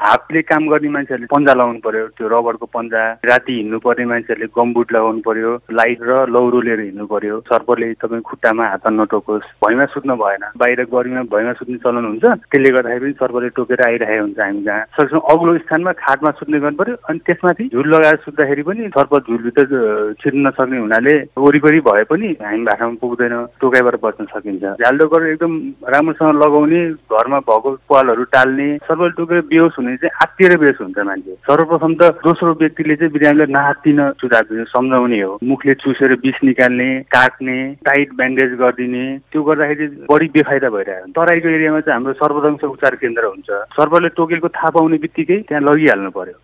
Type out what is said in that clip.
हातले काम गर्ने मान्छेहरूले पन्जा लगाउनु पर्यो त्यो रबरको पन्जा। राति हिँड्नु पर्ने मान्छेहरूले गमबुट लगाउनु पर्यो लाइट र लौरो लिएर हिँड्नु पर्यो। सर्पले तपाईँ खुट्टामा हात नटोकोस् भैँमा सुत्नु भएन। बाहिर गर्मीमा भैँमा सुत्ने चलन हुन्छ। त्यसले गर्दाखेरि पनि सर्पले टोकेर आइरहेको हुन्छ हामी जहाँ। सकेसम्म अग्लो स्थानमा खाटमा सुत्ने गर्नु पर्यो अनि त्यसमाथि झुल लगाएर सुत्दाखेरि पनि सर्प झुलभित्र छिर्न नसक्ने हुनाले वरिपरि भए पनि हामी भाषामा पुग्दैन टोकाइबाट बच्न सकिन्छ। झालडोकर एकदम राम्रोसँग लगाउने घरमा भएको पालहरू टाल्ने सर्वले टोकेर बेहोस हुने चाहिँ आत्तिएर बेहोस हुन्छ मान्छे। सर्वप्रथम त दोस्रो व्यक्तिले चाहिँ बिरामीलाई नहात्तिन सुझाव सम्झाउने हो। मुखले चुसेर विष निकाल्ने काट्ने टाइट ब्यान्डेज गरिदिने त्यो गर्दाखेरि बढी बेफाइदा भइरहेको तराईको एरियामा चाहिँ हाम्रो सर्वदंश उपचार केन्द्र हुन्छ। सर्वले टोकेको थाहा पाउने बित्तिकै त्यहाँ लगिहाल्नु पर्यो।